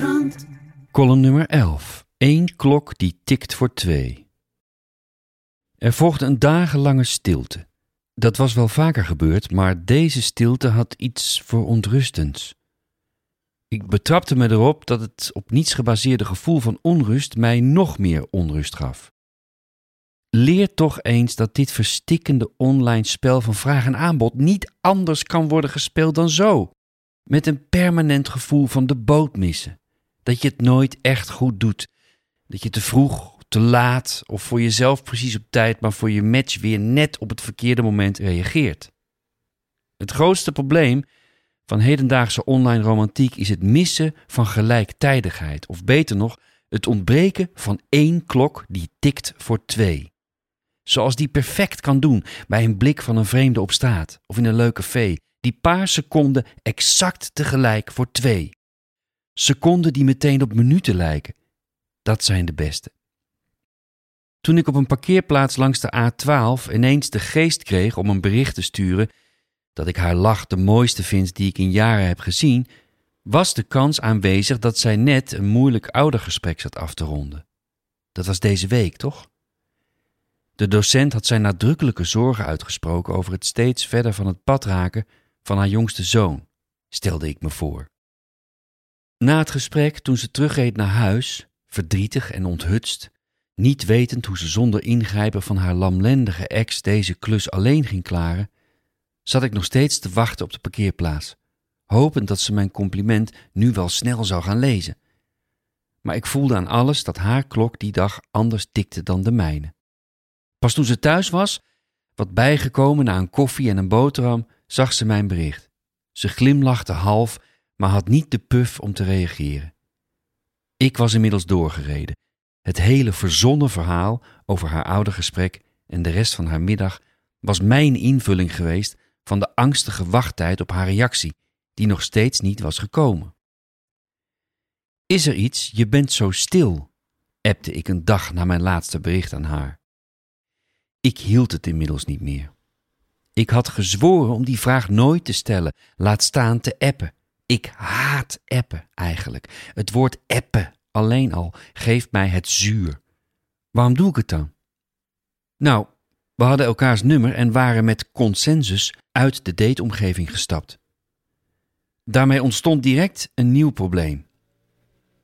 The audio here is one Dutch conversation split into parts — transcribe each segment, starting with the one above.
Volkskrant. Column nummer 11. Eén klok die tikt voor twee. Er volgde een dagenlange stilte. Dat was wel vaker gebeurd, maar deze stilte had iets verontrustends. Ik betrapte me erop dat het op niets gebaseerde gevoel van onrust mij nog meer onrust gaf. Leer toch eens dat dit verstikkende online spel van vraag en aanbod niet anders kan worden gespeeld dan zo. Met een permanent gevoel van de boot missen. Dat je het nooit echt goed doet. Dat je te vroeg, te laat of voor jezelf precies op tijd, maar voor je match weer net op het verkeerde moment reageert. Het grootste probleem van hedendaagse online romantiek is het missen van gelijktijdigheid, of beter nog, het ontbreken van één klok die tikt voor twee. Zoals die perfect kan doen bij een blik van een vreemde op straat of in een leuke café, die paar seconden exact tegelijk voor twee. Seconden die meteen op minuten lijken. Dat zijn de beste. Toen ik op een parkeerplaats langs de A12 ineens de geest kreeg om een bericht te sturen dat ik haar lach de mooiste vind die ik in jaren heb gezien, was de kans aanwezig dat zij net een moeilijk oudergesprek zat af te ronden. Dat was deze week, toch? De docent had zijn nadrukkelijke zorgen uitgesproken over het steeds verder van het pad raken van haar jongste zoon, stelde ik me voor. Na het gesprek, toen ze terugreed naar huis, verdrietig en onthutst, niet wetend hoe ze zonder ingrijpen van haar lamlendige ex deze klus alleen ging klaren, zat ik nog steeds te wachten op de parkeerplaats, hopend dat ze mijn compliment nu wel snel zou gaan lezen. Maar ik voelde aan alles dat haar klok die dag anders tikte dan de mijne. Pas toen ze thuis was, wat bijgekomen na een koffie en een boterham, zag ze mijn bericht. Ze glimlachte half, maar had niet de puf om te reageren. Ik was inmiddels doorgereden. Het hele verzonnen verhaal over haar oude gesprek en de rest van haar middag was mijn invulling geweest van de angstige wachttijd op haar reactie, die nog steeds niet was gekomen. Is er iets, je bent zo stil, appte ik een dag na mijn laatste bericht aan haar. Ik hield het inmiddels niet meer. Ik had gezworen om die vraag nooit te stellen, laat staan te appen. Ik haat appen eigenlijk. Het woord appen alleen al geeft mij het zuur. Waarom doe ik het dan? Nou, we hadden elkaars nummer en waren met consensus uit de dateomgeving gestapt. Daarmee ontstond direct een nieuw probleem.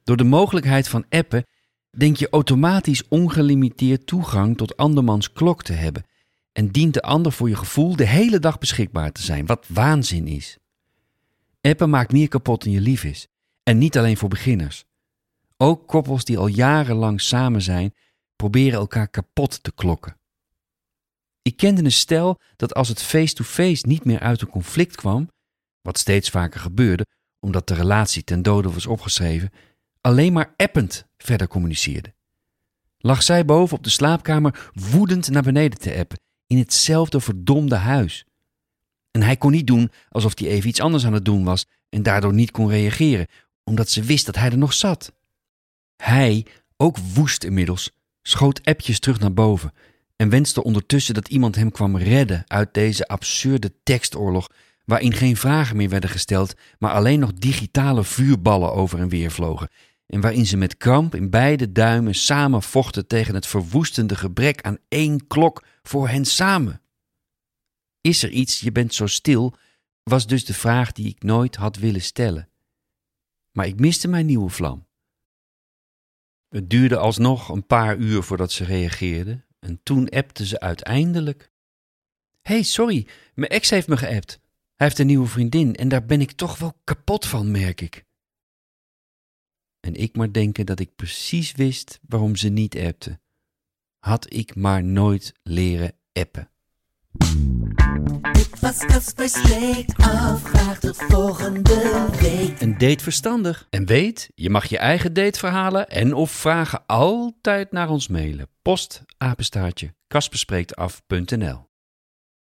Door de mogelijkheid van appen denk je automatisch ongelimiteerd toegang tot andermans klok te hebben en dient de ander voor je gevoel de hele dag beschikbaar te zijn, wat waanzin is. Appen maakt meer kapot dan je lief is. En niet alleen voor beginners. Ook koppels die al jarenlang samen zijn, proberen elkaar kapot te klokken. Ik kende een stel dat als het face-to-face niet meer uit een conflict kwam, wat steeds vaker gebeurde omdat de relatie ten dode was opgeschreven, alleen maar append verder communiceerde. Lag zij boven op de slaapkamer woedend naar beneden te appen, in hetzelfde verdomde huis. En hij kon niet doen alsof hij even iets anders aan het doen was en daardoor niet kon reageren, omdat ze wist dat hij er nog zat. Hij, ook woest inmiddels, schoot appjes terug naar boven en wenste ondertussen dat iemand hem kwam redden uit deze absurde tekstoorlog, waarin geen vragen meer werden gesteld, maar alleen nog digitale vuurballen over en weer vlogen, en waarin ze met kramp in beide duimen samen vochten tegen het verwoestende gebrek aan één klok voor hen samen. Is er iets, je bent zo stil, was dus de vraag die ik nooit had willen stellen. Maar ik miste mijn nieuwe vlam. Het duurde alsnog een paar uur voordat ze reageerde, en toen appte ze uiteindelijk: hey, sorry, mijn ex heeft me geappt. Hij heeft een nieuwe vriendin en daar ben ik toch wel kapot van, merk ik. En ik maar denken dat ik precies wist waarom ze niet appte. Had ik maar nooit leren appen. Af. Tot volgende week. Een date verstandig. En weet, je mag je eigen dateverhalen en of vragen altijd naar ons mailen. Post apenstaartje kasperspreektaf.nl